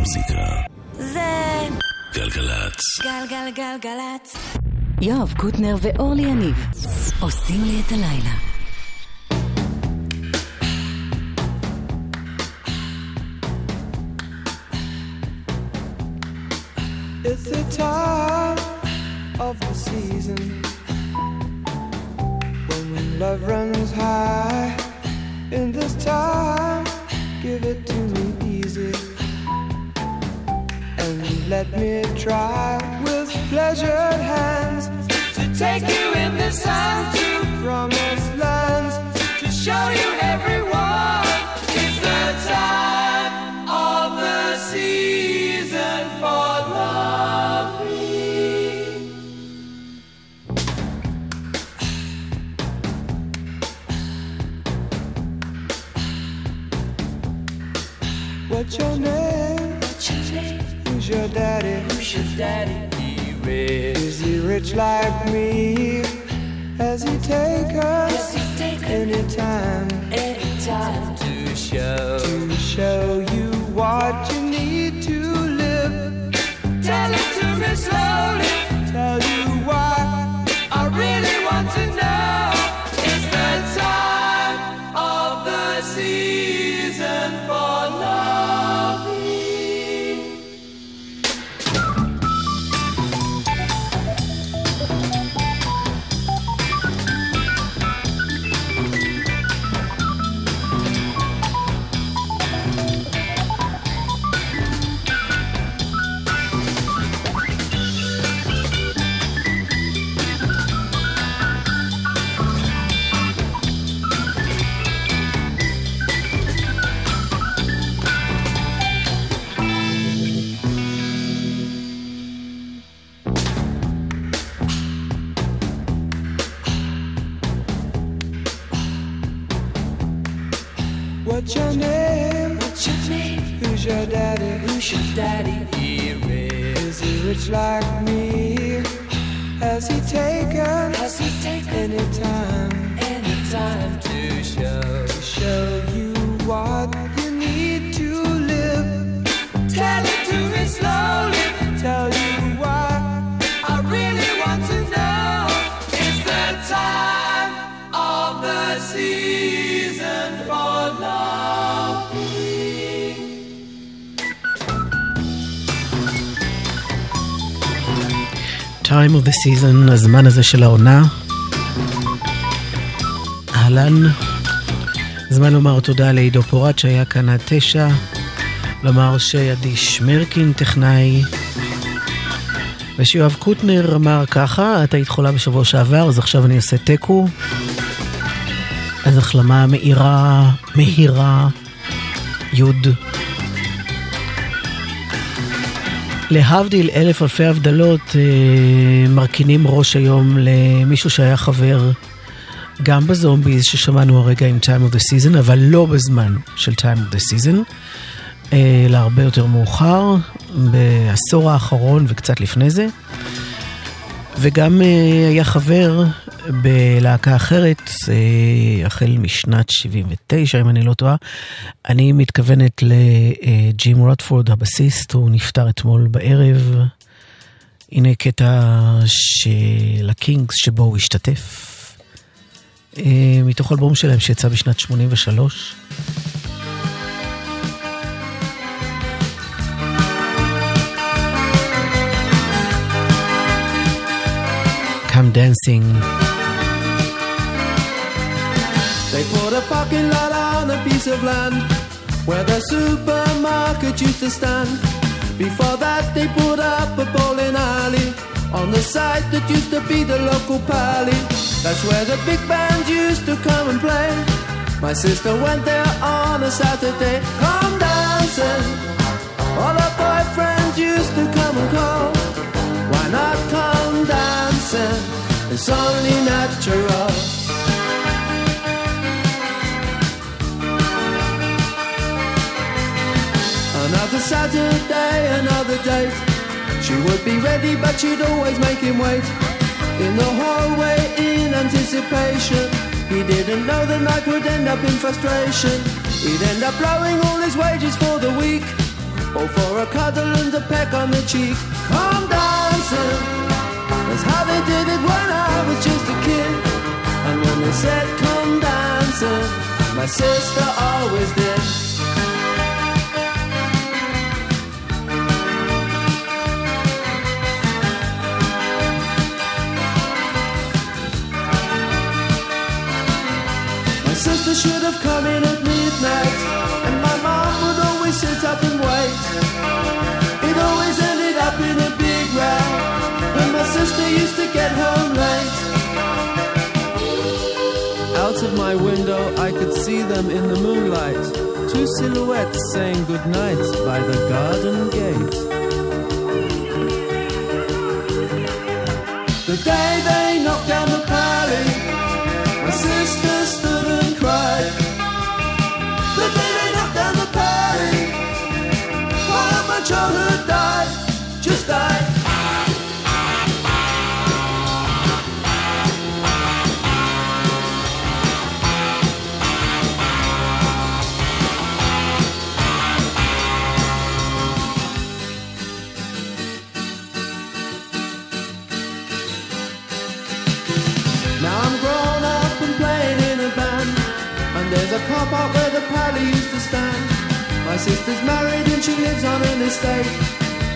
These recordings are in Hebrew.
המוזיקה. זה... גלגלצ. גלגלגלגלצ. יואב קוטנר ואורלי יניב עושים לי את הלילה. It's the time of the season when love runs high. In this time, give it to me easy and let me try with pleasured hands to take you in this time to promised lands to show you everyone. It's the time of the season for loving. What's your name? Daddy? Rich. Is he rich like me? Has he take us anytime? Anytime to show to show you what you need to live. Tell it to me slowly. Tell you spirits like me. Season, הזמן הזה של העונה. אהלן. זמן לומר תודה לעידו פורט שהיה כאן עד תשע. לומר שעדי שמרקין טכנאי. ושיואב קוטנר אמר ככה, את היית חולה בשבוע שעבר, אז עכשיו אני עושה תיקו. אז החלמה מהירה, מהירה, יוד. להבדיל אלף אלפי הבדלות, אה, מרכינים ראש היום למישהו שהיה חבר גם בזומביז ששמענו הרגע עם Time of the Season, אבל לא בזמן של Time of the Season, אה, אלא הרבה יותר מאוחר, בעשור האחרון וקצת לפני זה. וגם אה, היה חבר בלהקה אחרת, אה, החל משנת 79, אם אני לא טועה. אני מתכוונת לג'ים רוטפורד, הבסיסט, הוא נפטר אתמול בערב. הנה קטע של הקינגס שבו הוא השתתף. אה, מתוך אלבום שלהם שיצא בשנת 83. Come dancing. They put a parking lot on a piece of land where the supermarket used to stand. Before that, they put up a bowling alley on the site that used to be the local pally. That's where the big bands used to come and play. My sister went there on a Saturday. Come dancing. All her boyfriends used to come and call. Why not come dancing? It's only natural. Another Saturday, another date. She would be ready, but she'd always make him wait. In the hallway, in anticipation. He didn't know the night would end up in frustration. He'd end up blowing all his wages for the week. or for a cuddle and a peck on the cheek. Come dancing, that's how they did it when I was just a kid. And when they said come dancing, my sister always did. Sister should have come in at midnight, and my mom would always sit up and wait. It always ended up in a big row when my sister used to get home late. Out of my window, I could see them in the moonlight, two silhouettes saying goodnight by the garden gate. Car park where the pally used to stand. My sister's married and she lives on an estate.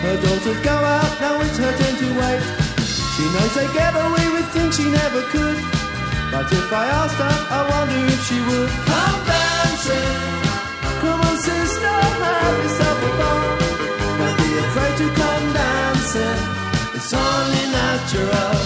Her daughters go out, now it's her turn to wait. She knows they get away with things she never could. But if I asked her, I wonder if she would. Come dancing, come on sister, have yourself a ball. Don't be afraid to come dancing, it's only natural.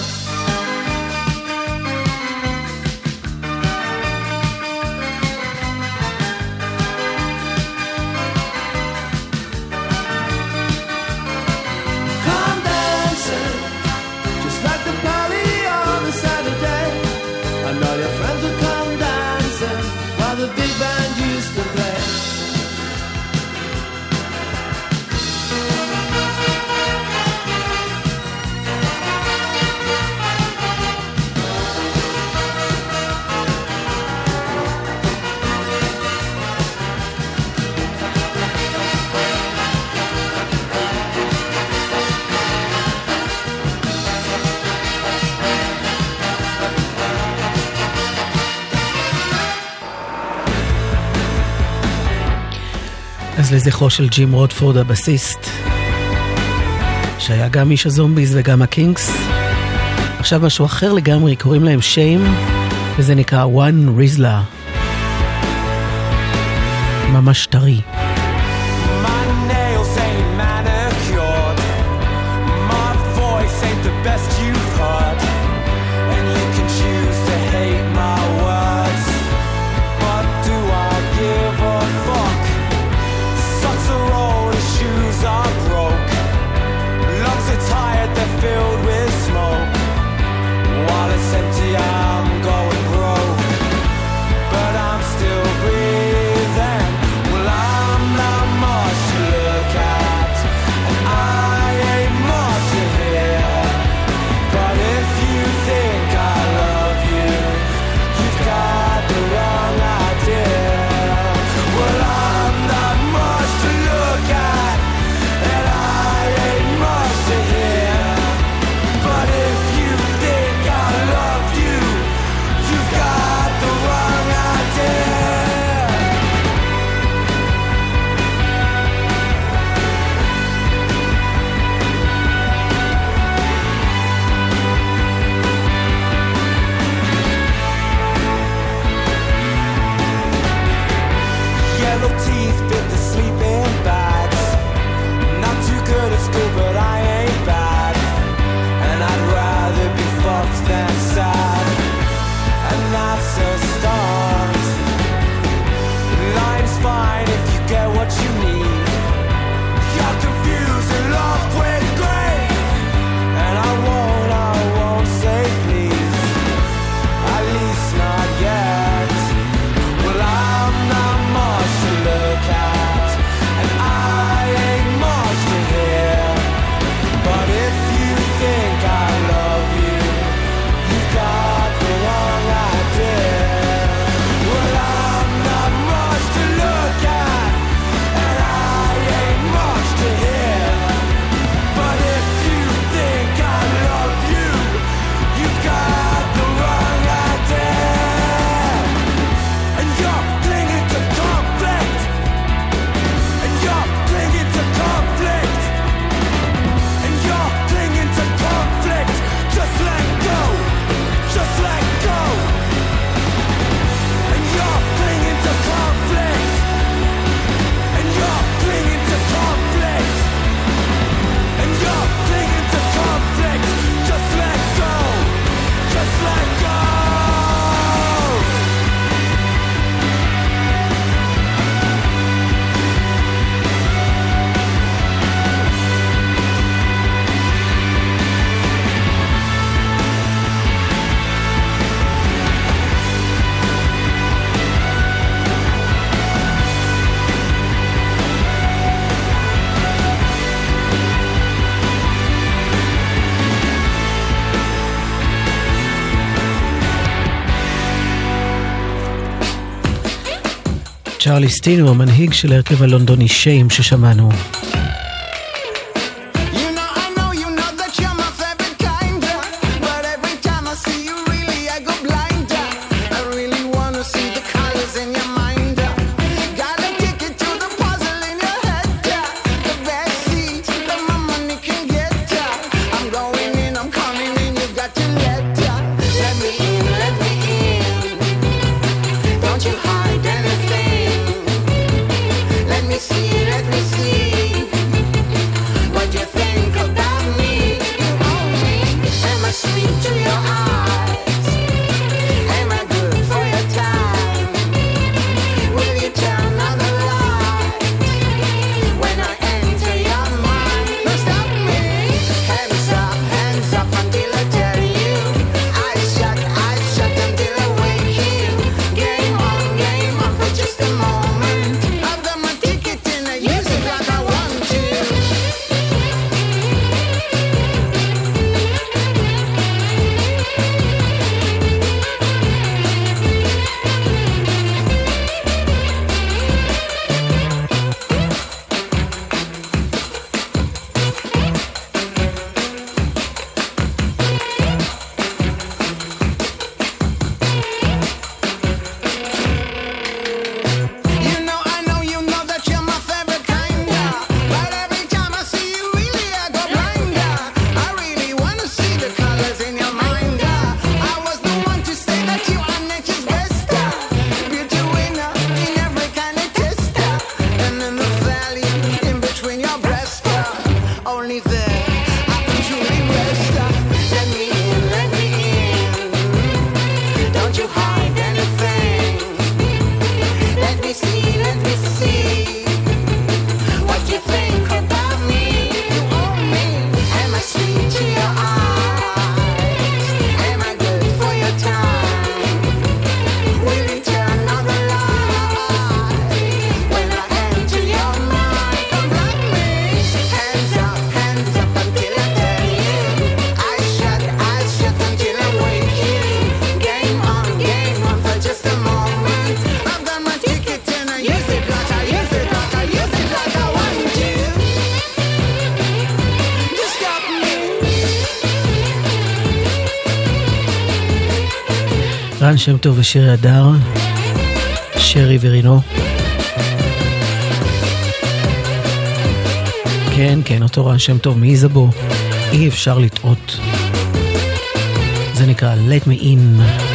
לזכרו של ג'ים רודפורד הבסיסט, שהיה גם איש הזומביז וגם הקינגס. עכשיו משהו אחר לגמרי, קוראים להם שיים, וזה נקרא One Rizla. ממש טרי. צ'ארלי סטינו, המנהיג של ההרכב הלונדוני שיים ששמענו. שם טוב ושירי הדר, שרי ורינו. כן, כן, אותו רן שם טוב מאיזבו, אי אפשר לטעות. זה נקרא Let Me In.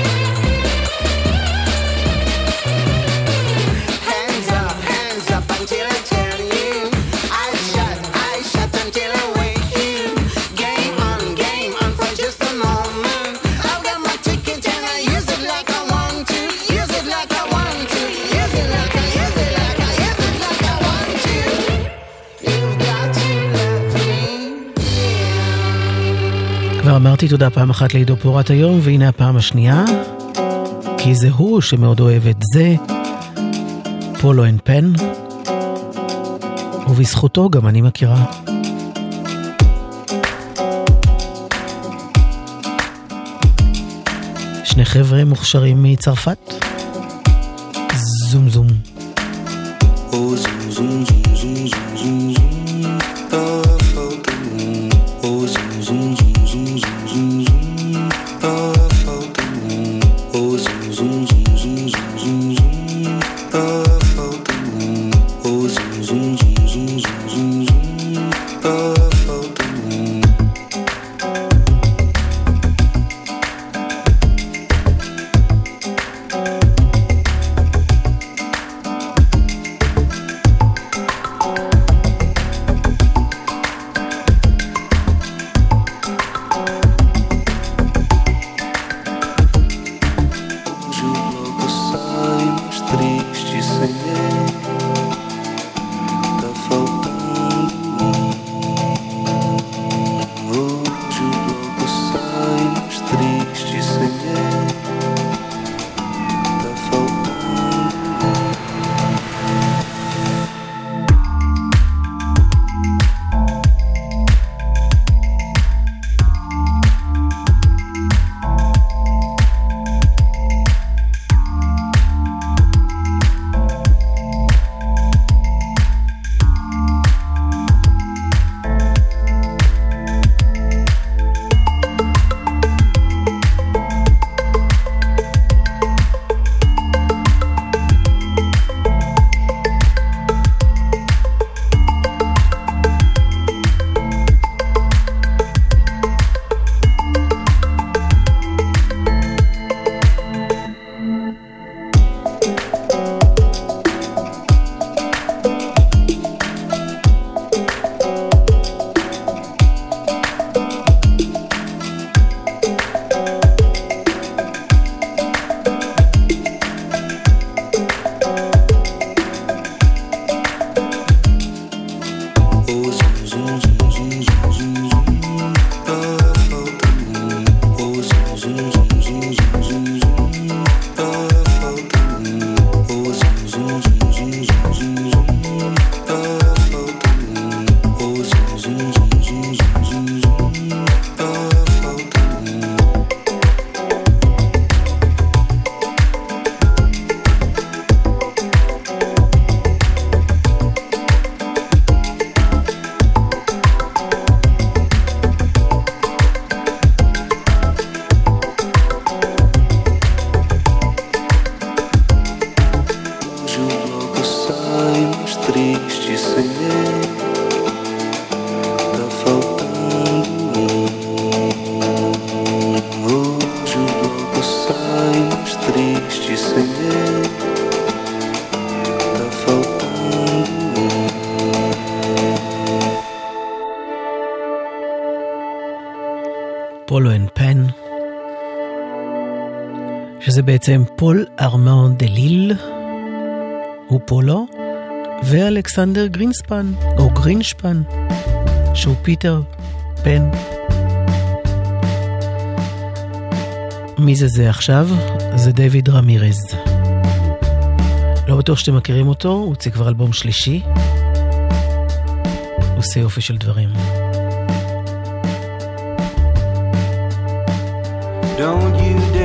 אמרתי תודה פעם אחת לעידו פורת היום, והנה הפעם השנייה, כי זה הוא שמאוד אוהב את זה, פולו אנד פן, ובזכותו גם אני מכירה. שני חבר'ה מוכשרים מצרפת, בעצם פול ארמנד דליל, הוא פולו, ואלכסנדר גרינספן, או גרינשפן, שהוא פיטר פן. מי זה זה עכשיו? זה דיוויד רמירז. לא בטוח שאתם מכירים אותו, הוא הוציא כבר אלבום שלישי. עושה יופי של דברים. Don't you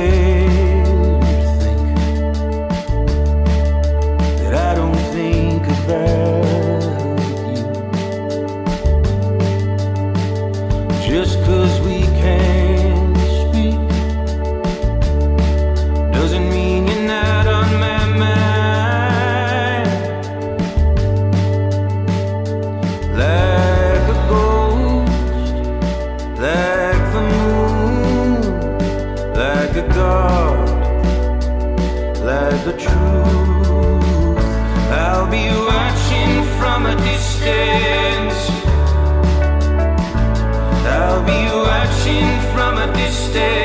stay.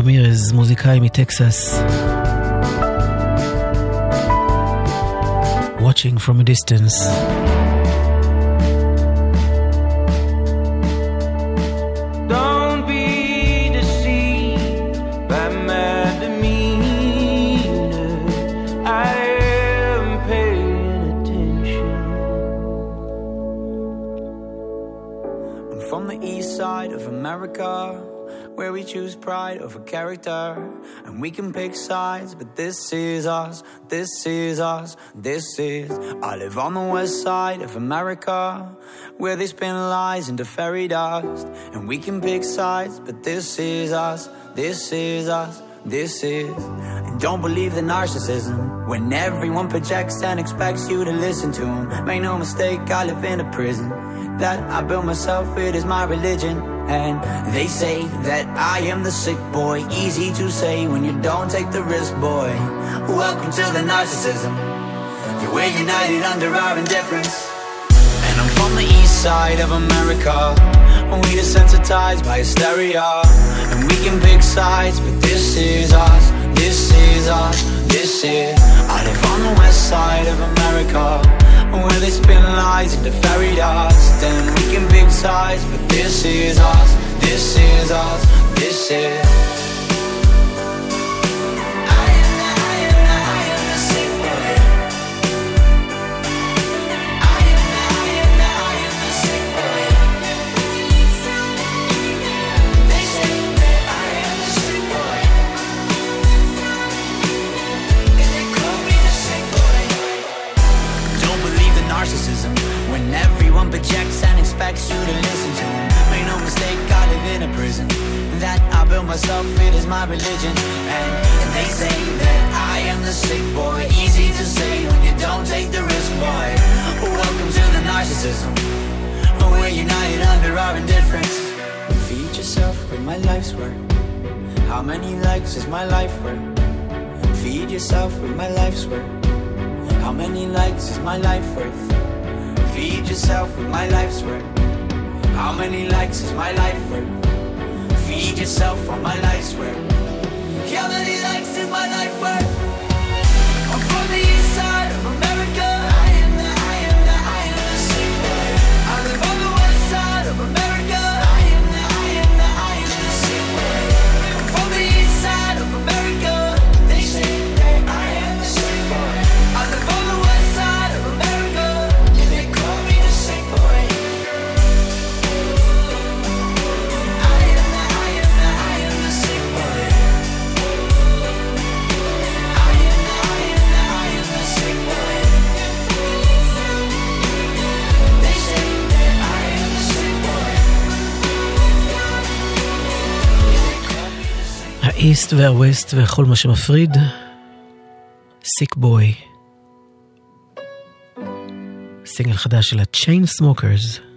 רמירז, מוזיקאי מטקסס. Watching from a distance. Choose a character. And we can pick sides, but this is us, this is us, this is. I live on the west side of America, where they spin lies into fairy dust. And we can pick sides, but this is us, this is us. This is, and don't believe the narcissism when everyone projects and expects you to listen to them. Make no mistake, I live in a prison that I built myself, it is my religion. And they say that I am the sick boy. Easy to say when you don't take the risk, boy. Welcome to the narcissism. We're united under our indifference. And I'm from the east side of America. We desensitized by hysteria. And we can pick sides, but this is us. This is is us, this is. I live on the west side of America, where they spin lies into fairy dust. And we can big size but this is us, this is us, this is. Expects you to listen to. Make no mistake, I live in a prison that I built myself. It is my religion, and they say that I am the sick boy. Easy to say when you don't take the risk, boy. Welcome to the narcissism. We're united under our indifference. Feed yourself with my life's work. How many likes is my life worth? Feed yourself with my life's work. How many likes is my life worth? Feed yourself with my life's work. How many likes is my life worth? Feed yourself on my life's work. How many likes is my life worth? I'm from the east side of America. האיסט והווסט וכל מה שמפריד. סיק בוי. סינגל חדש של ה-Chain Smokers.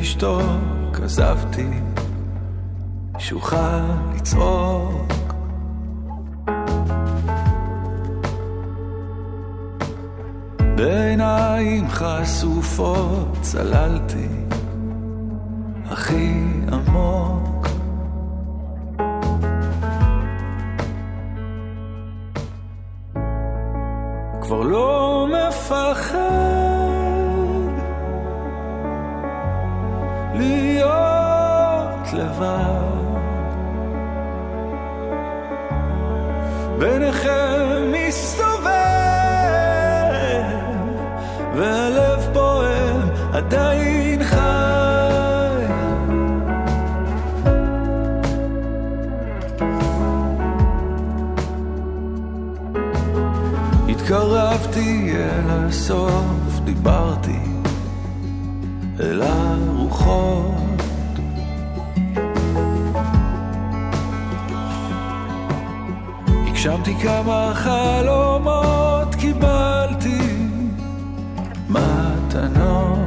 לשתוק, עזבתי שאוכל לצעוק. בעיניים חשופות צללתי הכי עמוק. הגשמתי כמה חלומות, קיבלתי מתנות.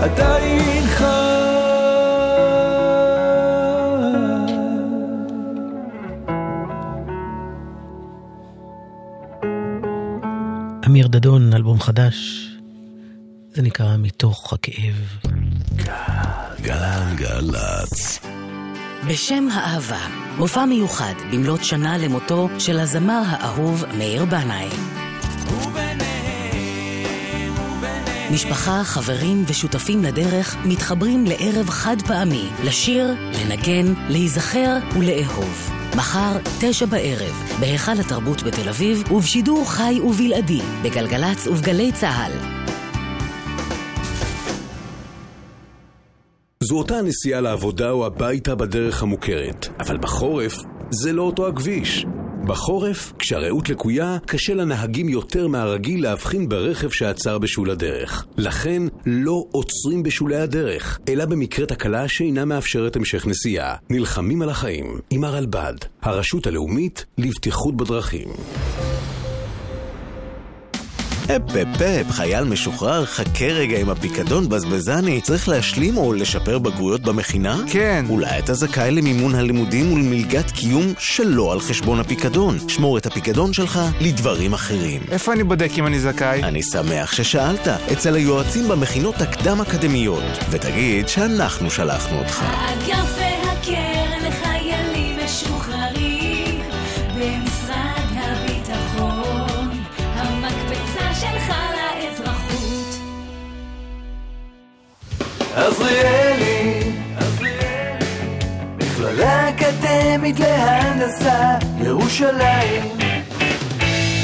עדיין חי. אמיר דדון, אלבום חדש. זה נקרא מתוך הכאב. גלגלצ. בשם האהבה, מופע מיוחד במלאת שנה למותו של הזמר האהוב מאיר בנאי. משפחה, חברים ושותפים לדרך מתחברים לערב חד פעמי, לשיר, לנגן, להיזכר ולאהוב. מחר, תשע בערב, בהיכל התרבות בתל אביב, ובשידור חי ובלעדי, בגלגלצ ובגלי צה"ל. זו אותה הנסיעה לעבודה או הביתה בדרך המוכרת, אבל בחורף זה לא אותו הכביש. בחורף, כשהרעות לקויה, קשה לנהגים יותר מהרגיל להבחין ברכב שעצר בשול הדרך. לכן, לא עוצרים בשולי הדרך, אלא במקרה תקלה שאינה מאפשרת המשך נסיעה. נלחמים על החיים עם הרלב"ד, הרשות הלאומית לבטיחות בדרכים. הפ הפ הפ, חייל משוחרר, חכה רגע עם הפיקדון בזבזני. צריך להשלים או לשפר בגרויות במכינה? כן. אולי אתה זכאי למימון הלימודים ולמלגת קיום שלא על חשבון הפיקדון. שמור את הפיקדון שלך לדברים אחרים. איפה אני בודק אם אני זכאי? אני שמח ששאלת, אצל היועצים במכינות הקדם-אקדמיות. ותגיד שאנחנו שלחנו אותך. האגף אקדמית להנדסה, ירושלים.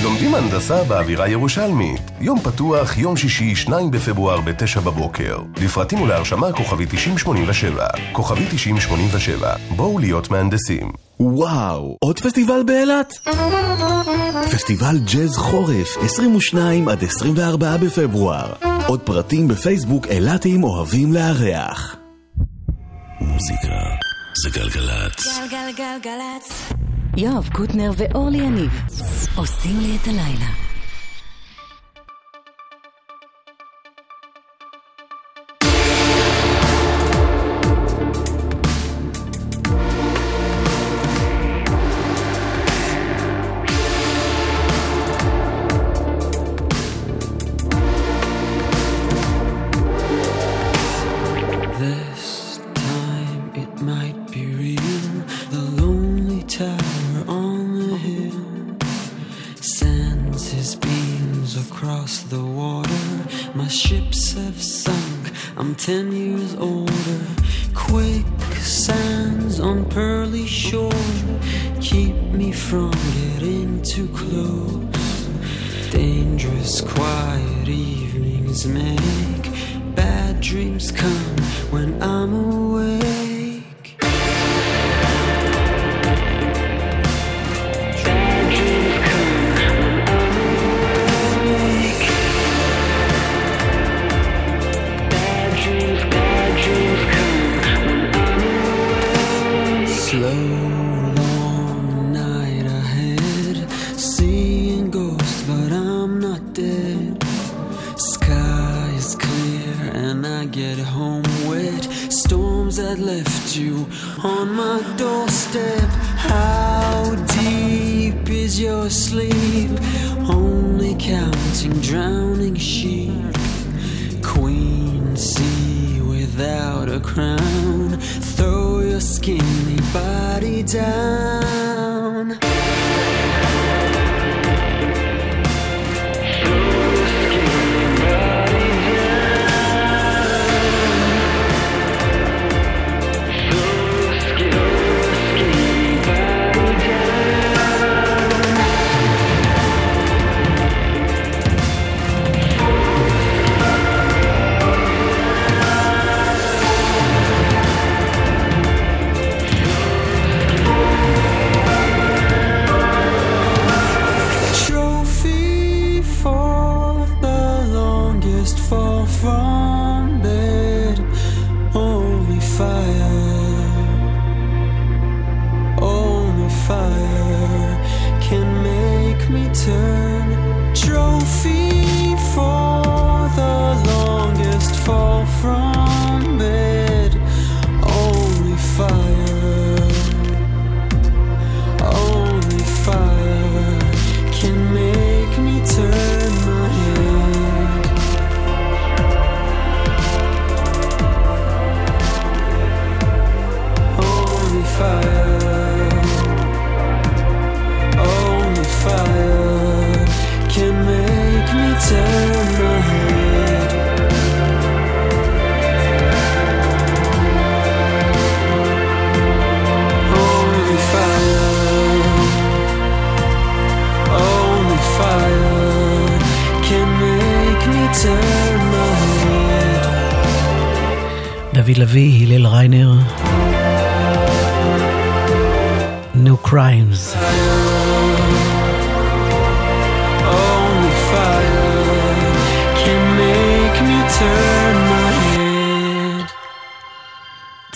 לומדים הנדסה באווירה ירושלמית. יום פתוח, יום שישי, 2 בפברואר ב-9 בבוקר. לפרטים ולהרשמה כוכבי 9087. כוכבי 9087. בואו להיות מהנדסים. וואו, עוד פסטיבל באילת? פסטיבל ג'אז חורף, 22 עד 24 בפברואר. עוד פרטים בפייסבוק אילתים אוהבים לארח. מוזיקה זה גלגלצ. גלגלגלגלצ יואב קוטנר ואורלי יניב עושים לי את הלילה.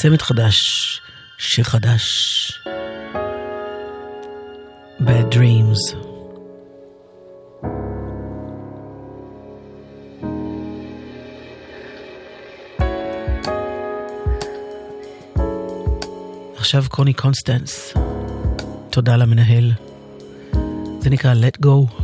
צמד חדש, שיר חדש. Bad Dreams. עכשיו קוני קונסטנס. תודה למנהל. זה נקרא Let Go.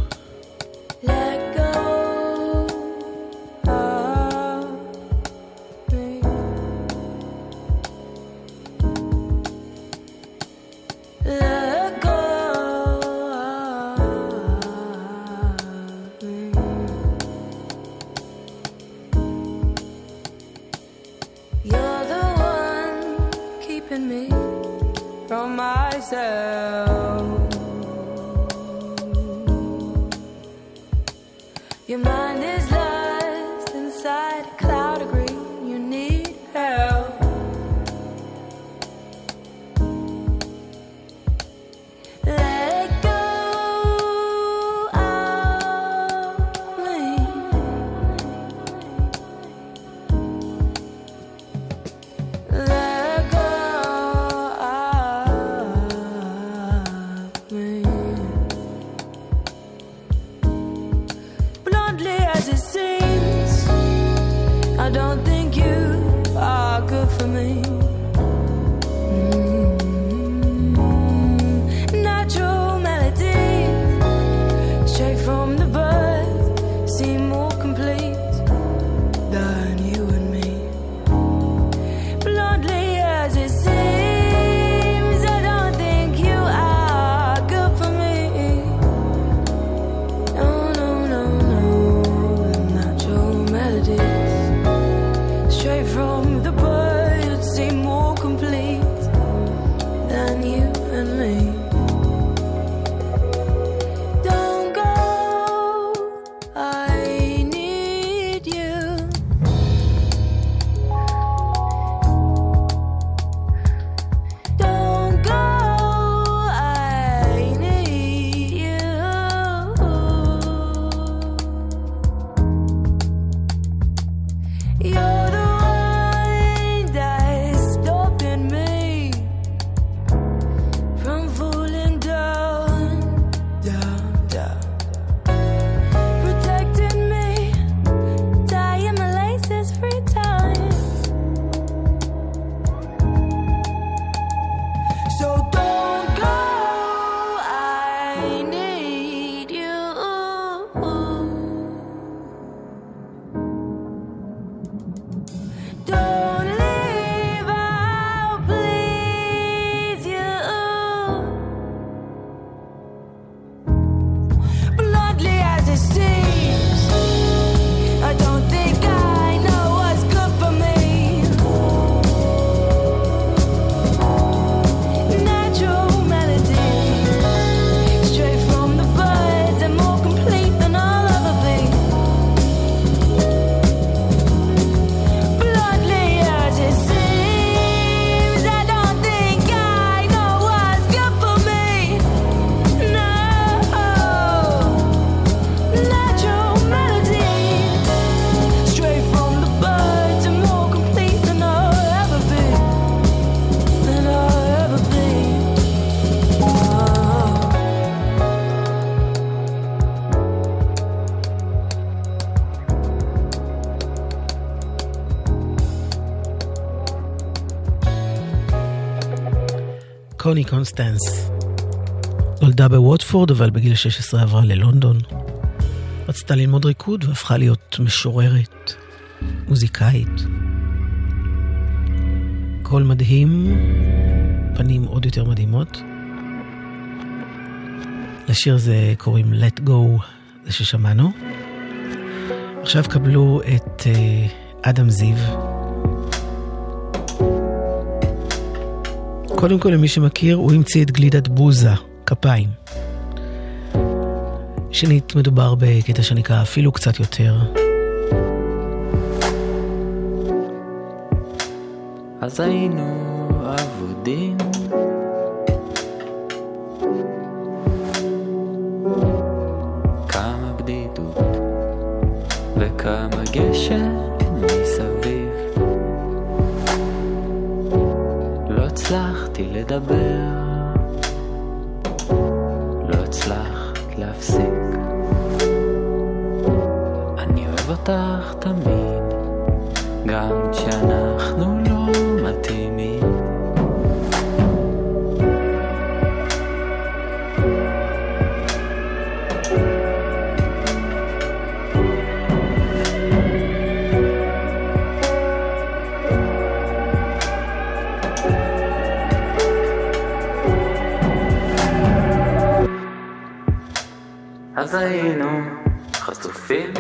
רוני קונסטנס. נולדה בווטפורד, אבל בגיל 16 עברה ללונדון. רצתה ללמוד ריקוד והפכה להיות משוררת, מוזיקאית. קול מדהים, פנים עוד יותר מדהימות. לשיר זה קוראים Let Go, זה ששמענו. עכשיו קבלו את אה, אדם זיו. קודם כל, למי שמכיר, הוא המציא את גלידת בוזה, כפיים. שנית, מדובר בקטע שנקרא אפילו קצת יותר. אז היינו אבודים כמה בדידות וכמה גשר הצלחתי לדבר, לא הצלחת להפסיק. אני אוהב אותך תמיד, גם כשאנחנו אז היינו חשופים.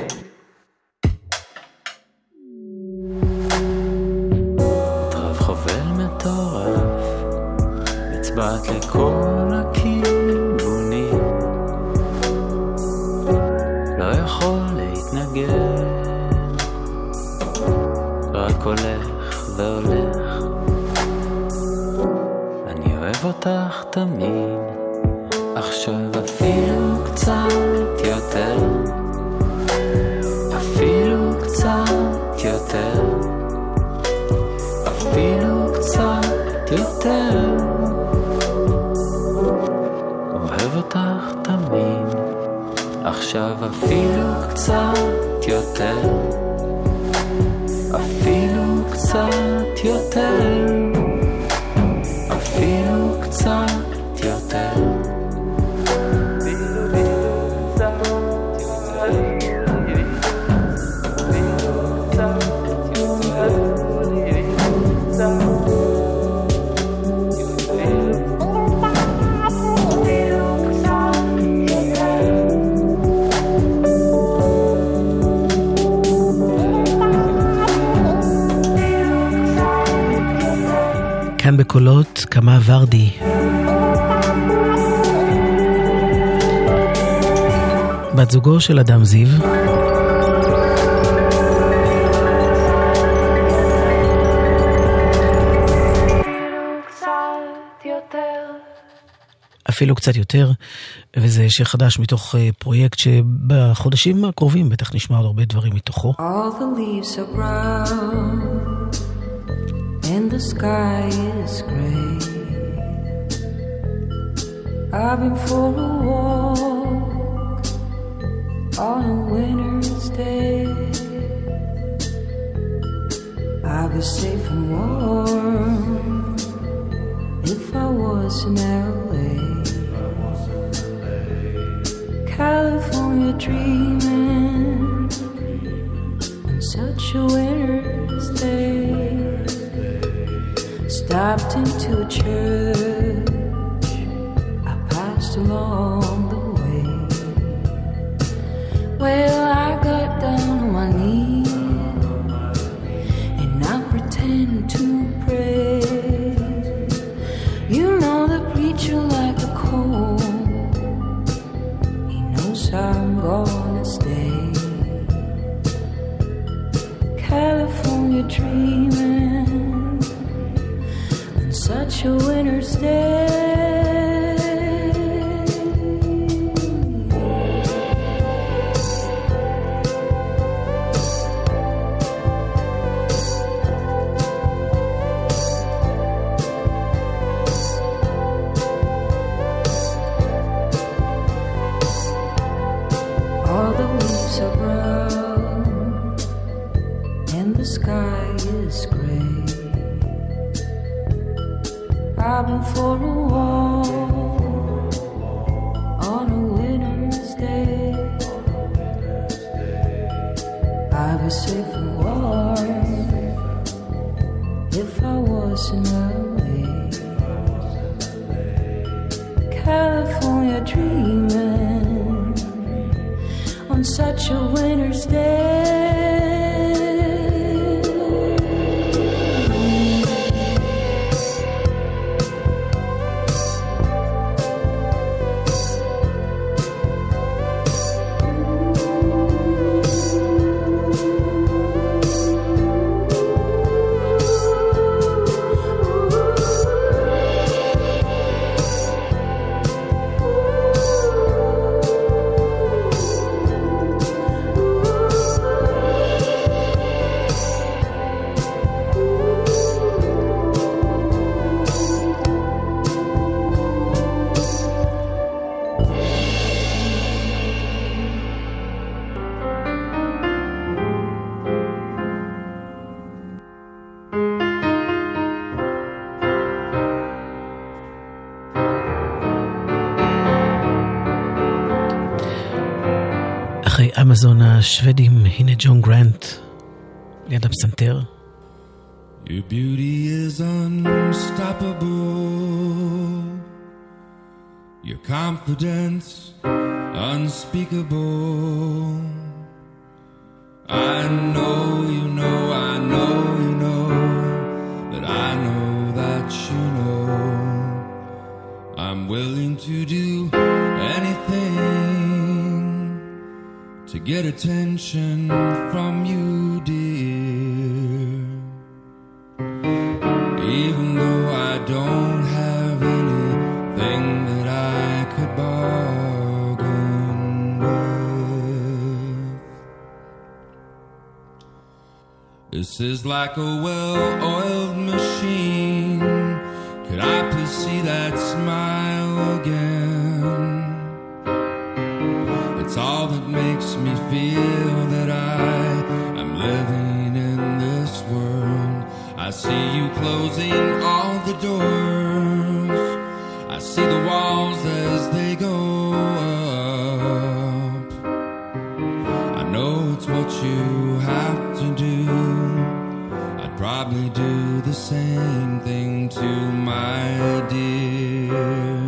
אותך תמיד, עכשיו אפילו קצת יותר, אפילו קצת יותר, כאן בקולות קמה ורדי. בת זוגו של אדם זיו. אפילו קצת יותר, וזה שיר חדש מתוך אה, פרויקט שבחודשים הקרובים בטח נשמע עוד הרבה דברים מתוכו. All the leaves are brown and the sky is gray. I've been for a walk on a winter's day. I'd be safe and warm if I was in LA. California dreaming on such a winter's day. Stopped into a church I passed along the way. Well, השוודים, הנה ג'ון גרנט, ליד הפסנתר. Your beauty is unstoppable. Your confidence unspeakable. I know get attention from you, dear. Even though I don't have anything that I could bargain with, this is like a well oiled machine. Could I please see that smile again? feel that I am living in this world. I see you closing all the doors. I see the walls as they go up. I know it's what you have to do. I'd probably do the same thing to my dear.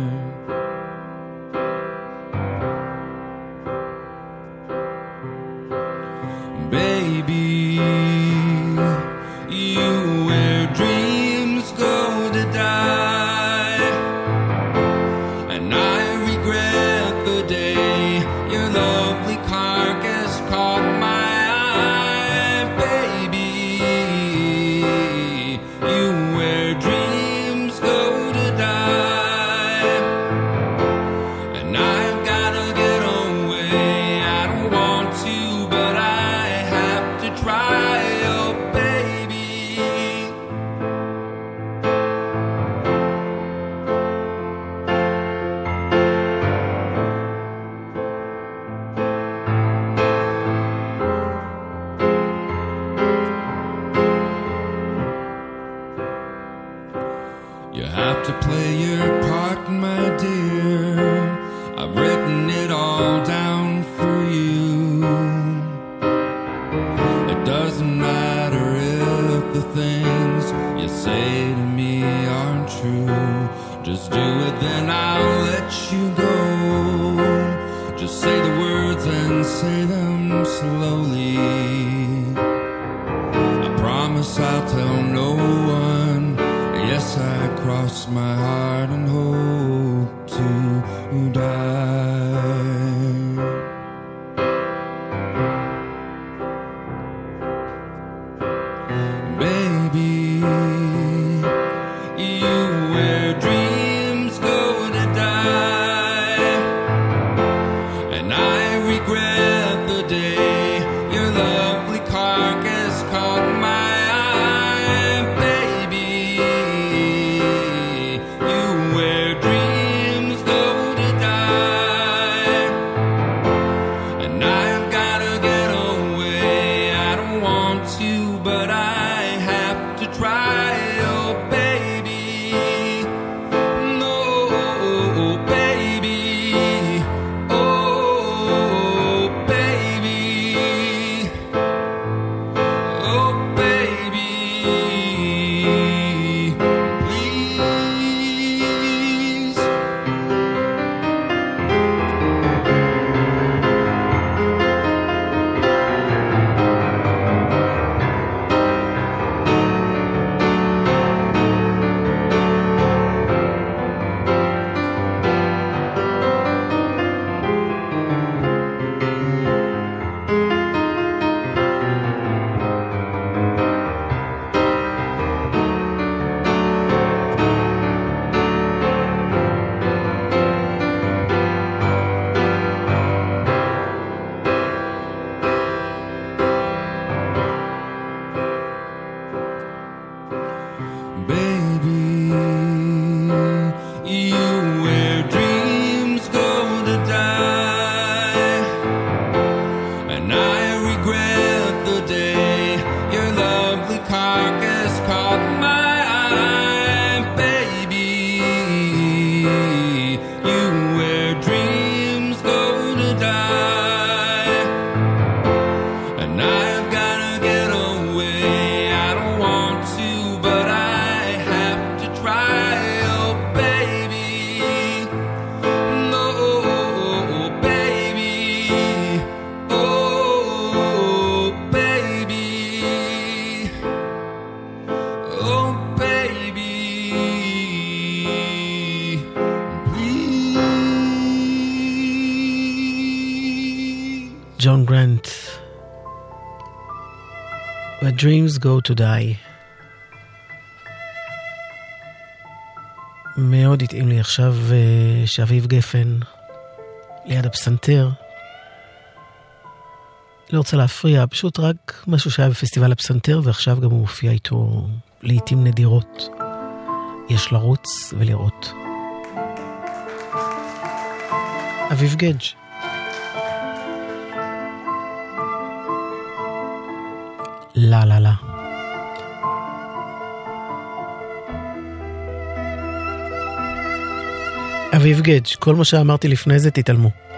is caught my dreams go to die. מאוד התאים לי עכשיו uh, שאביב גפן ליד הפסנתר. לא רוצה להפריע, פשוט רק משהו שהיה בפסטיבל הפסנתר ועכשיו גם הוא מופיע איתו לעיתים נדירות. יש לרוץ ולראות. אביב גדג' לה לה לה. אביב גדג', כל מה שאמרתי לפני זה תתעלמו.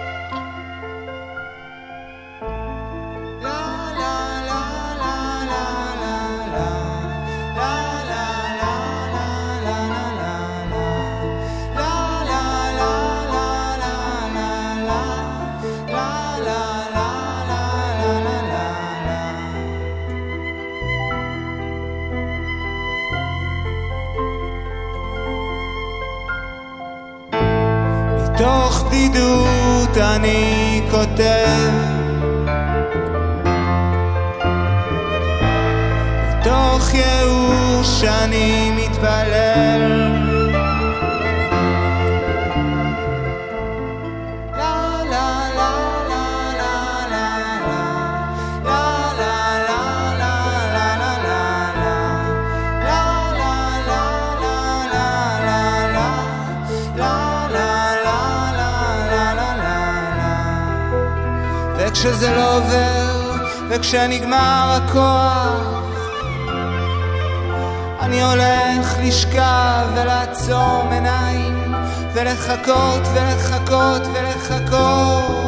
מתוך בדידות אני כותב. מתוך ייאוש אני מתפלל וכשזה לא עובר, וכשנגמר הכוח, אני הולך לשכב ולעצום עיניים, ולחכות ולחכות ולחכות.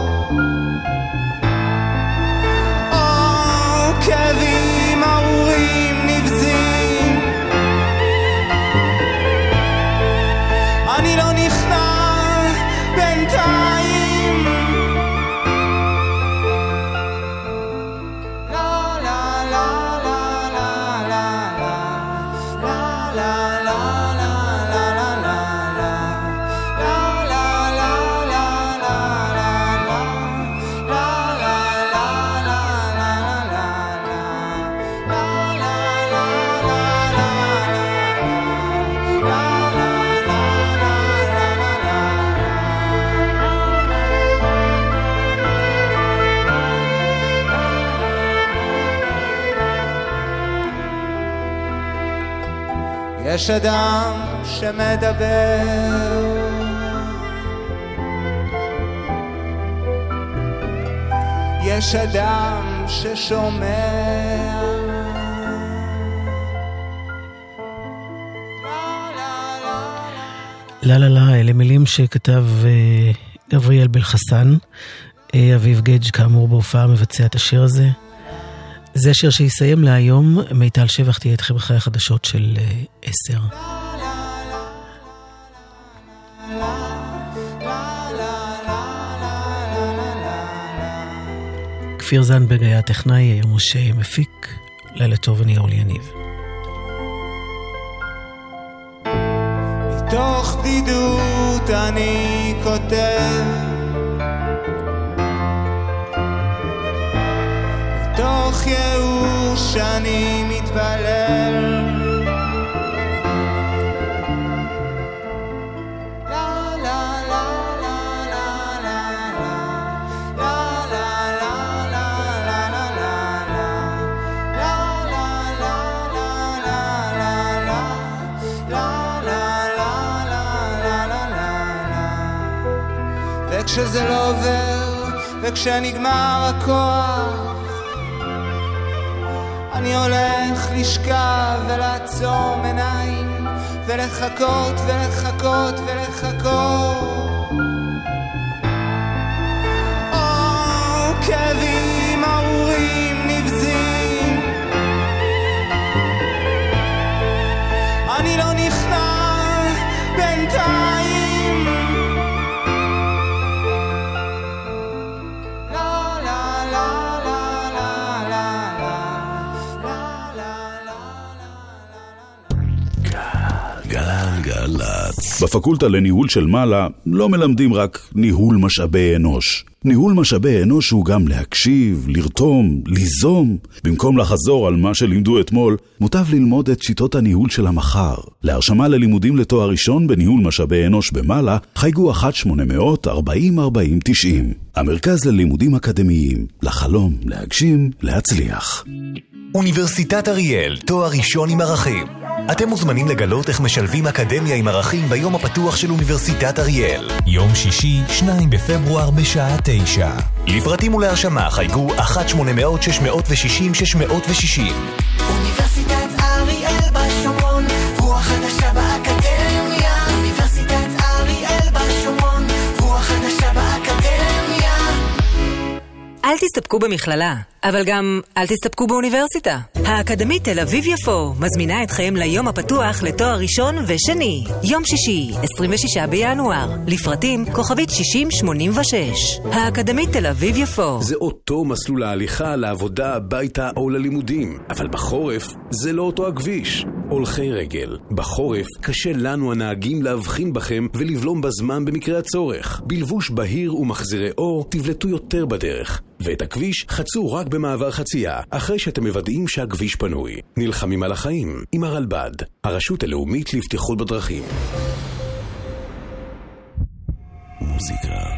יש אדם שמדבר יש אדם ששומע לה לה לה, אלה מילים שכתב אה, גבריאל בלחסן. אה, אביב גדג' כאמור בהופעה מבצע את השיר הזה. זה השיר שיסיים להיום, מיטל שבח תהיה איתכם אחרי החדשות של אה, עשר. כפיר זנדברג היה הטכנאי, היום משה מפיק. לילה טוב, אני אורלי יניב. מתוך בדידות אני כותב לה, לה, לה, לה. וכשזה לא עובר, וכשנגמר הכוח, אני הולך לשכב ולעצום עיניים, ולחכות ולחכות ולחכות. בפקולטה לניהול של מעלה לא מלמדים רק ניהול משאבי אנוש. ניהול משאבי אנוש הוא גם להקשיב, לרתום, ליזום. במקום לחזור על מה שלימדו אתמול, מוטב ללמוד את שיטות הניהול של המחר. להרשמה ללימודים לתואר ראשון בניהול משאבי אנוש במעלה, חייגו 1-800-4040-90. המרכז ללימודים אקדמיים, לחלום, להגשים, להצליח. אוניברסיטת אריאל, תואר ראשון עם ערכים. אתם מוזמנים לגלות איך משלבים אקדמיה עם ערכים ביום הפתוח של אוניברסיטת אריאל. יום שישי, 2 בפברואר בשעה 9. לפרטים ולהרשמה חייגו 1-800-660-660. אוניברסיטת אריאל בשומרון, רוח חדשה באקדמיה. אוניברסיטת אריאל בשומרון, רוח חדשה באקדמיה. אל תסתפקו במכללה, אבל גם אל תסתפקו באוניברסיטה. האקדמית תל אביב-יפו מזמינה אתכם ליום הפתוח לתואר ראשון ושני. יום שישי, 26 בינואר. לפרטים, כוכבית 6086. האקדמית תל אביב-יפו. זה אותו מסלול ההליכה לעבודה, הביתה או ללימודים, אבל בחורף זה לא אותו הכביש. הולכי רגל. בחורף קשה לנו הנהגים להבחין בכם ולבלום בזמן במקרה הצורך. בלבוש בהיר ומחזירי אור תבלטו יותר בדרך. ואת הכביש חצו רק במעבר חצייה, אחרי שאתם מוודאים שהכביש פנוי. נלחמים על החיים עם הרלב"ד, הרשות הלאומית לבטיחות בדרכים. מוזיקה